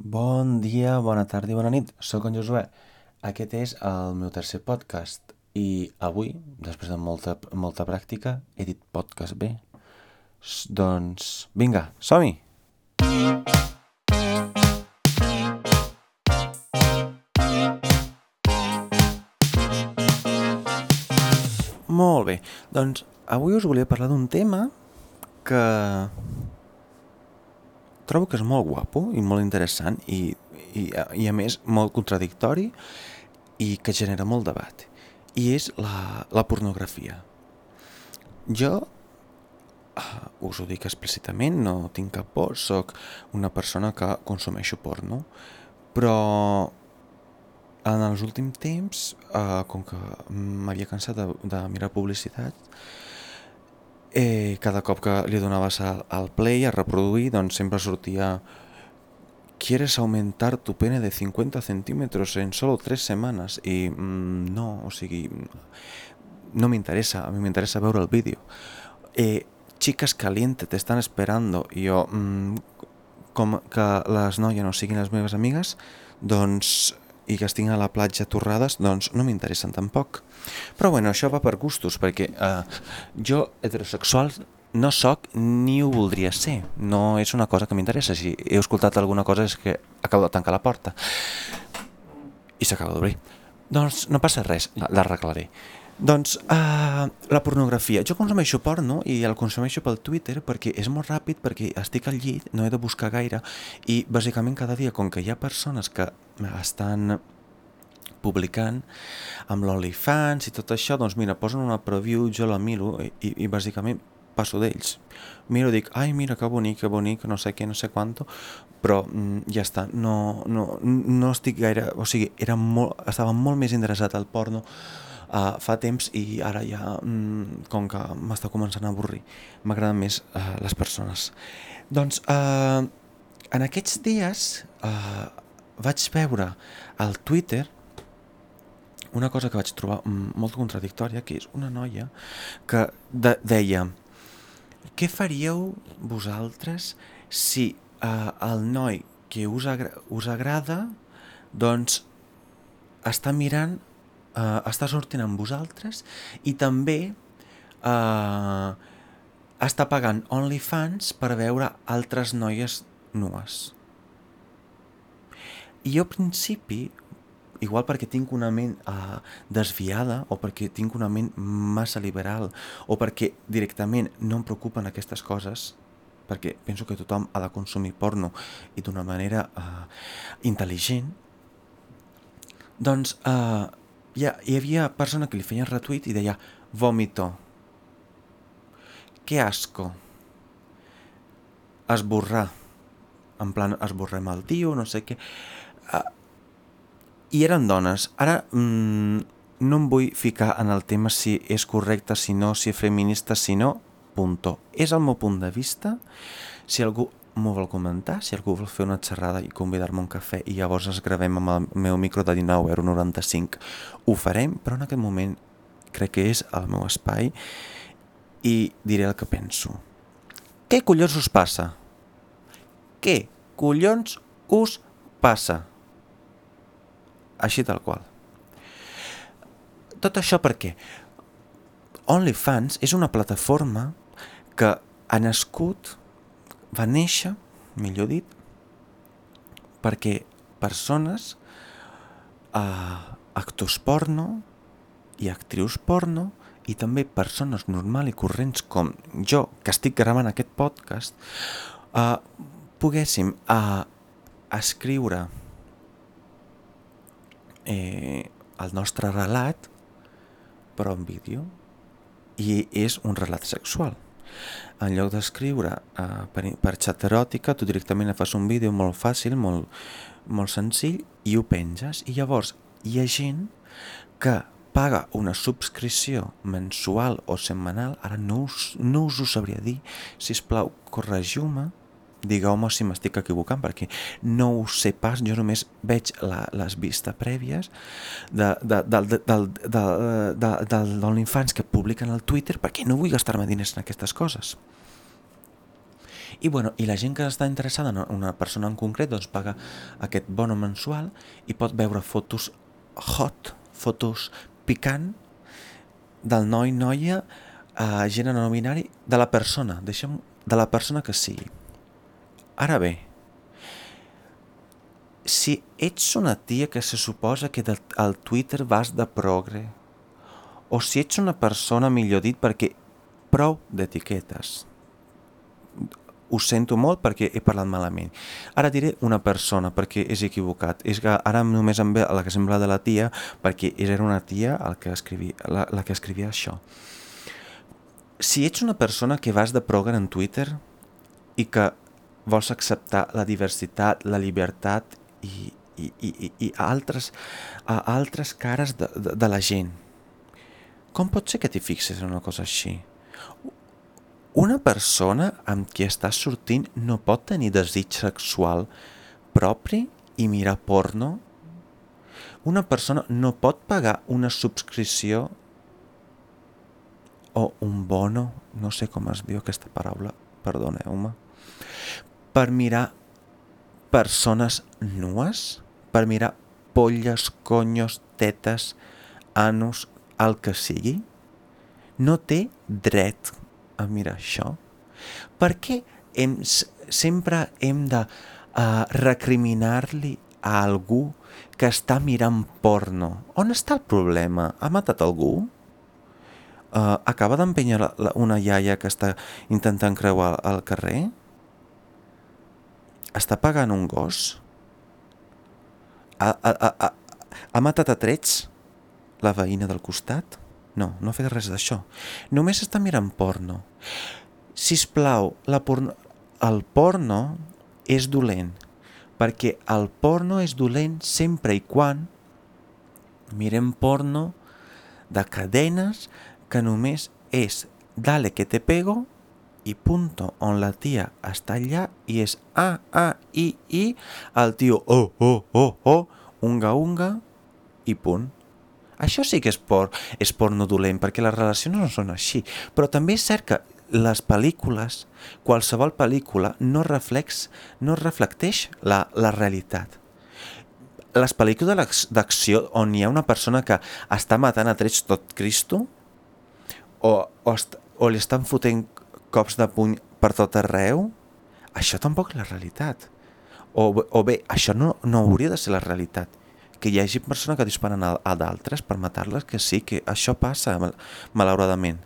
Bon dia, bona tarda i bona nit. Soc en Josué. Aquest és el meu tercer podcast i avui, després de molta, molta pràctica, he dit podcast bé. S doncs, vinga, som-hi! Molt bé, doncs avui us volia parlar d'un tema que trobo que és molt guapo i molt interessant i, i, i a més molt contradictori i que genera molt debat. I és la, la pornografia. Jo uh, us ho dic explícitament no tinc cap por, sóc una persona que consumeixo porno però en els últims temps uh, com que m'havia cansat de, de mirar publicitat eh, cada cop que li donaves al, al play a reproduir, doncs sempre sortia ¿Quieres aumentar tu pene de 50 centímetros en solo 3 setmanes? I mm, no, o sigui, no m'interessa, a mi m'interessa veure el vídeo. Eh, chicas caliente, te están esperando. I jo, mm, com que les noies no siguin les meves amigues, doncs i que estiguin a la platja torrades, doncs no m'interessen tampoc. Però bueno, això va per gustos, perquè eh, jo heterosexual no sóc ni ho voldria ser. No és una cosa que m'interessa. Si he escoltat alguna cosa és que acabo de tancar la porta i s'acaba d'obrir. Doncs no passa res, l'arreglaré. Doncs uh, la pornografia. Jo consumeixo porno i el consumeixo pel Twitter perquè és molt ràpid, perquè estic al llit, no he de buscar gaire i bàsicament cada dia, com que hi ha persones que estan publicant amb l'OnlyFans i tot això, doncs mira, posen una preview, jo la miro i, i bàsicament passo d'ells. Miro i dic, ai mira que bonic, que bonic, no sé què, no sé quanto, però mm, ja està, no, no, no estic gaire, o sigui, era molt, estava molt més interessat al porno uh, fa temps i ara ja, mm, com que m'està començant a avorrir, m'agraden més uh, les persones. Doncs uh, en aquests dies uh, vaig veure al Twitter una cosa que vaig trobar molt contradictòria, que és una noia que de deia què faríeu vosaltres si uh, el noi que us, agra us agrada doncs està mirant eh, està sortint amb vosaltres i també eh, està pagant OnlyFans per veure altres noies nues. I jo al principi, igual perquè tinc una ment eh, desviada o perquè tinc una ment massa liberal o perquè directament no em preocupen aquestes coses, perquè penso que tothom ha de consumir porno i d'una manera eh, intel·ligent, doncs eh, hi, ha, hi havia persona que li feia retuit i deia vòmito, que asco, esborrar, en plan esborrem el tio, no sé què... Uh, I eren dones. Ara mm, no em vull ficar en el tema si és correcte, si no, si és feminista, si no, punto. És el meu punt de vista. Si algú m'ho vol comentar, si algú vol fer una xerrada i convidar-me un cafè i llavors es gravem amb el meu micro de 19,95 ho farem, però en aquest moment crec que és el meu espai i diré el que penso. Què collons us passa? Què collons us passa? Així tal qual. Tot això perquè OnlyFans és una plataforma que ha nascut va néixer, millor dit, perquè persones, eh, actors porno i actrius porno i també persones normals i corrents com jo, que estic gravant aquest podcast, eh, poguéssim eh, escriure eh, el nostre relat però en vídeo i és un relat sexual en lloc d'escriure uh, per, per xat eròtica, tu directament fas un vídeo molt fàcil, molt, molt senzill, i ho penges. I llavors hi ha gent que paga una subscripció mensual o setmanal, ara no us, no us ho sabria dir, si us plau, corregiu-me, digueu-me si m'estic equivocant, perquè no ho sé pas, jo només veig la, les vistes prèvies de, de, de, de, de, de, de, de, de l'Infants que publiquen al Twitter, perquè no vull gastar-me diners en aquestes coses. I, bueno, I la gent que està interessada en una persona en concret doncs paga aquest bono mensual i pot veure fotos hot, fotos picant del noi, noia, eh, gènere no binari, de la persona, deixem, de la persona que sigui. Ara bé, si ets una tia que se suposa que al Twitter vas de progre, o si ets una persona, millor dit, perquè prou d'etiquetes. Ho sento molt perquè he parlat malament. Ara diré una persona perquè és equivocat. És que ara només em ve l'exemple de la tia perquè era una tia el que escrivia, la, la que escrivia això. Si ets una persona que vas de progre en Twitter i que vols acceptar la diversitat, la llibertat i, i, i, i altres, a altres cares de, de, de la gent. Com pot ser que t'hi fixes en una cosa així? Una persona amb qui estàs sortint no pot tenir desig sexual propi i mirar porno? Una persona no pot pagar una subscripció o un bono, no sé com es diu aquesta paraula, perdoneu-me, per mirar persones nues per mirar polles, conyos, tetes, anus, el que sigui? No té dret a mirar això? Per què hem, sempre hem de uh, recriminar-li a algú que està mirant porno? On està el problema? Ha matat algú? Uh, acaba d'empènyer una iaia que està intentant creuar al carrer? Està pagant un gos? Ha, ha, ha, ha, ha matat a trets la veïna del costat? No, no ha fet res d'això. Només està mirant porno. Si plau, la porno... el porno és dolent, perquè el porno és dolent sempre i quan mirem porno de cadenes que només és dale que te pego i punto, on la tia està allà i és A, A, I, I, el tio oh, oh, oh, oh, unga, unga i punt. Això sí que és por, és porno dolent, perquè les relacions no són així. Però també és cert que les pel·lícules, qualsevol pel·lícula, no, reflex, no reflecteix la, la realitat. Les pel·lícules d'acció on hi ha una persona que està matant a trets tot Cristo o, o, o li estan fotent cops de puny per tot arreu, això tampoc és la realitat. O, o bé, això no, no hauria de ser la realitat. Que hi hagi persones que disparen a, a d'altres per matar-les, que sí, que això passa, mal, malauradament.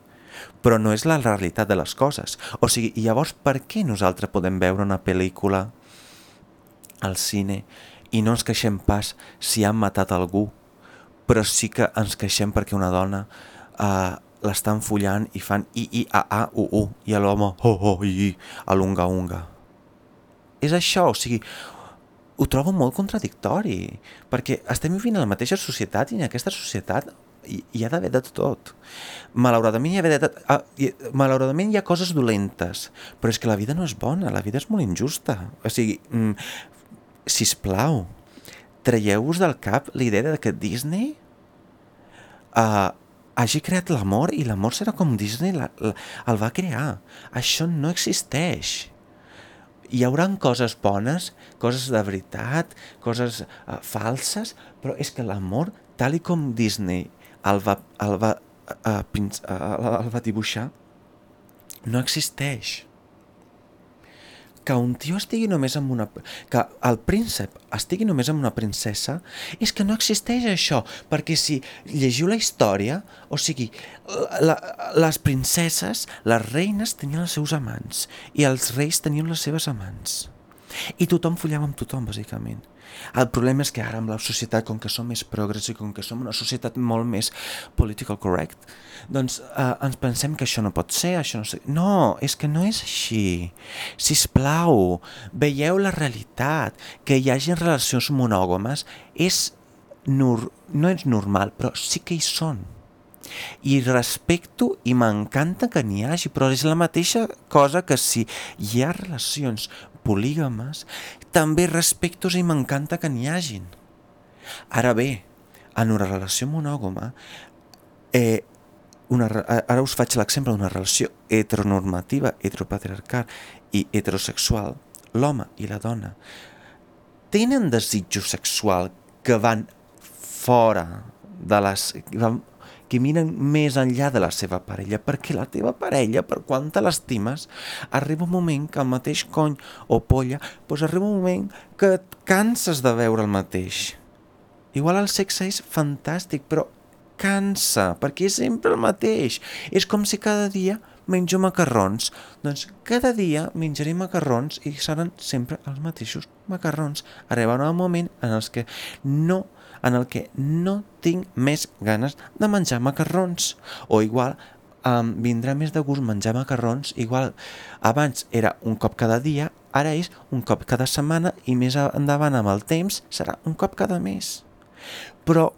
Però no és la realitat de les coses. O sigui, llavors per què nosaltres podem veure una pel·lícula al cine i no ens queixem pas si han matat algú, però sí que ens queixem perquè una dona eh, l'estan follant i fan i, i, a, a, u, u, i l'home, oh, oh, i, i, a l'unga, unga. És això, o sigui, ho trobo molt contradictori, perquè estem vivint a la mateixa societat i en aquesta societat hi, hi ha d'haver de tot. Malauradament hi, ha de, ah, hi, malauradament hi ha coses dolentes, però és que la vida no és bona, la vida és molt injusta. O sigui, mm, sisplau, traieu-vos del cap la idea de que Disney uh, hagi creat l'amor i l'amor serà com Disney la, la, el va crear. Això no existeix. Hi haurà coses bones, coses de veritat, coses uh, falses, però és que l'amor, tal i com Disney el va, el va, uh, pins, uh, el va dibuixar, no existeix que un tio estigui només amb una... que el príncep estigui només amb una princesa, és que no existeix això, perquè si llegiu la història, o sigui, la, les princeses, les reines tenien els seus amants, i els reis tenien les seves amants. I tothom follava amb tothom, bàsicament. El problema és que ara amb la societat, com que som més progres i com que som una societat molt més political correct, doncs eh, ens pensem que això no pot ser, això no sé... No, és que no és així. Si plau, veieu la realitat, que hi hagi relacions monògames és nor no és normal, però sí que hi són. I respecto i m'encanta que n'hi hagi, però és la mateixa cosa que si hi ha relacions polígames, també respecto i m'encanta que n'hi hagin. Ara bé, en una relació monògama, eh, una, ara us faig l'exemple d'una relació heteronormativa, heteropatriarcal i heterosexual, l'home i la dona, tenen desitjo sexual que van fora de les... Van, que miren més enllà de la seva parella, perquè la teva parella, per quan te l'estimes, arriba un moment que el mateix cony o polla, doncs arriba un moment que et canses de veure el mateix. Igual el sexe és fantàstic, però cansa, perquè és sempre el mateix. És com si cada dia menjo macarrons. Doncs cada dia menjaré macarrons i seran sempre els mateixos macarrons. Arribarà un moment en els que no en el que no tinc més ganes de menjar macarrons. O igual um, vindrà més de gust menjar macarrons, igual abans era un cop cada dia, ara és un cop cada setmana i més endavant amb el temps serà un cop cada mes. Però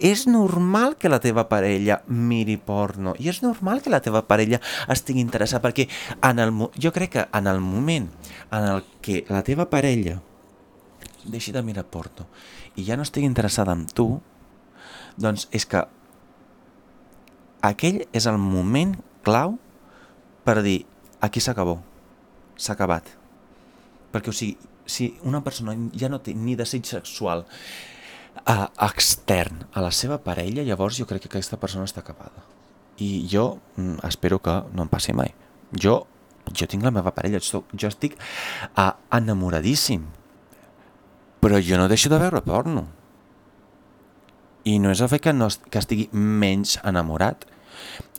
és normal que la teva parella miri porno i és normal que la teva parella estigui interessada perquè en el, jo crec que en el moment en el que la teva parella deixi de mirar porno i ja no estigui interessada en tu doncs és que aquell és el moment clau per dir aquí s'acabó, s'ha acabat. Perquè o sigui, si una persona ja no té ni desig sexual uh, extern a la seva parella, llavors jo crec que aquesta persona està acabada. I jo mm, espero que no em passi mai. Jo, jo tinc la meva parella, jo, jo estic uh, enamoradíssim, però jo no deixo de veure porno. I no és el fet que, no, que estigui menys enamorat,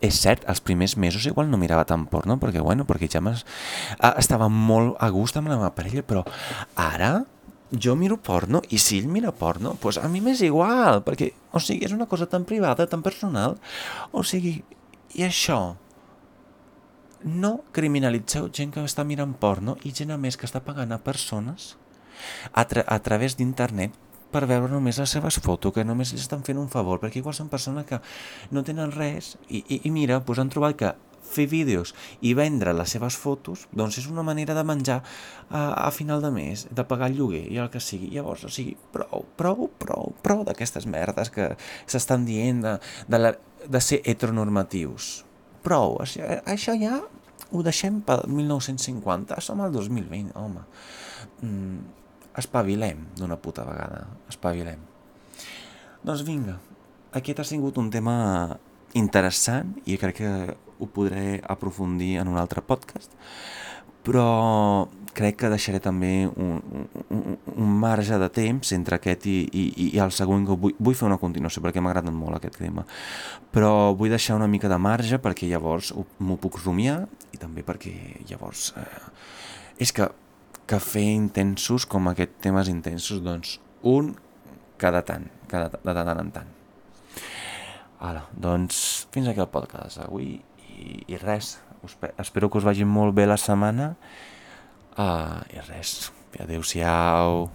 és cert, els primers mesos igual no mirava tant porno, perquè, bueno, perquè ja estava molt a gust amb la meva parella, però ara jo miro porno i si ell mira porno, doncs a mi m'és igual, perquè, o sigui, és una cosa tan privada, tan personal, o sigui, i això, no criminalitzeu gent que està mirant porno i gent a més que està pagant a persones a, tra a través d'internet per veure només les seves fotos, que només li estan fent un favor, perquè igual són persones que no tenen res i, i, i mira, doncs han trobat que fer vídeos i vendre les seves fotos, doncs és una manera de menjar a, a final de mes, de pagar el lloguer i el que sigui. Llavors, o sigui, prou, prou, prou, prou d'aquestes merdes que s'estan dient de, de, la, de ser heteronormatius. Prou, això, això ja ho deixem per 1950, som al 2020, home. Mm, espavilem d'una puta vegada, espavilem. Doncs vinga, aquest ha sigut un tema interessant i crec que ho podré aprofundir en un altre podcast, però crec que deixaré també un, un, un marge de temps entre aquest i, i, i el següent que vull, vull fer una continuació perquè m'ha agradat molt aquest tema. Però vull deixar una mica de marge perquè llavors m'ho puc rumiar i també perquè llavors eh, és que, que fer intensos com aquest temes intensos doncs un cada tant, cada, de tant en tant. Ara, doncs fins aquí el podcast avui i, i res, espero que us vagi molt bé la setmana. Uh, i res, adeu-siau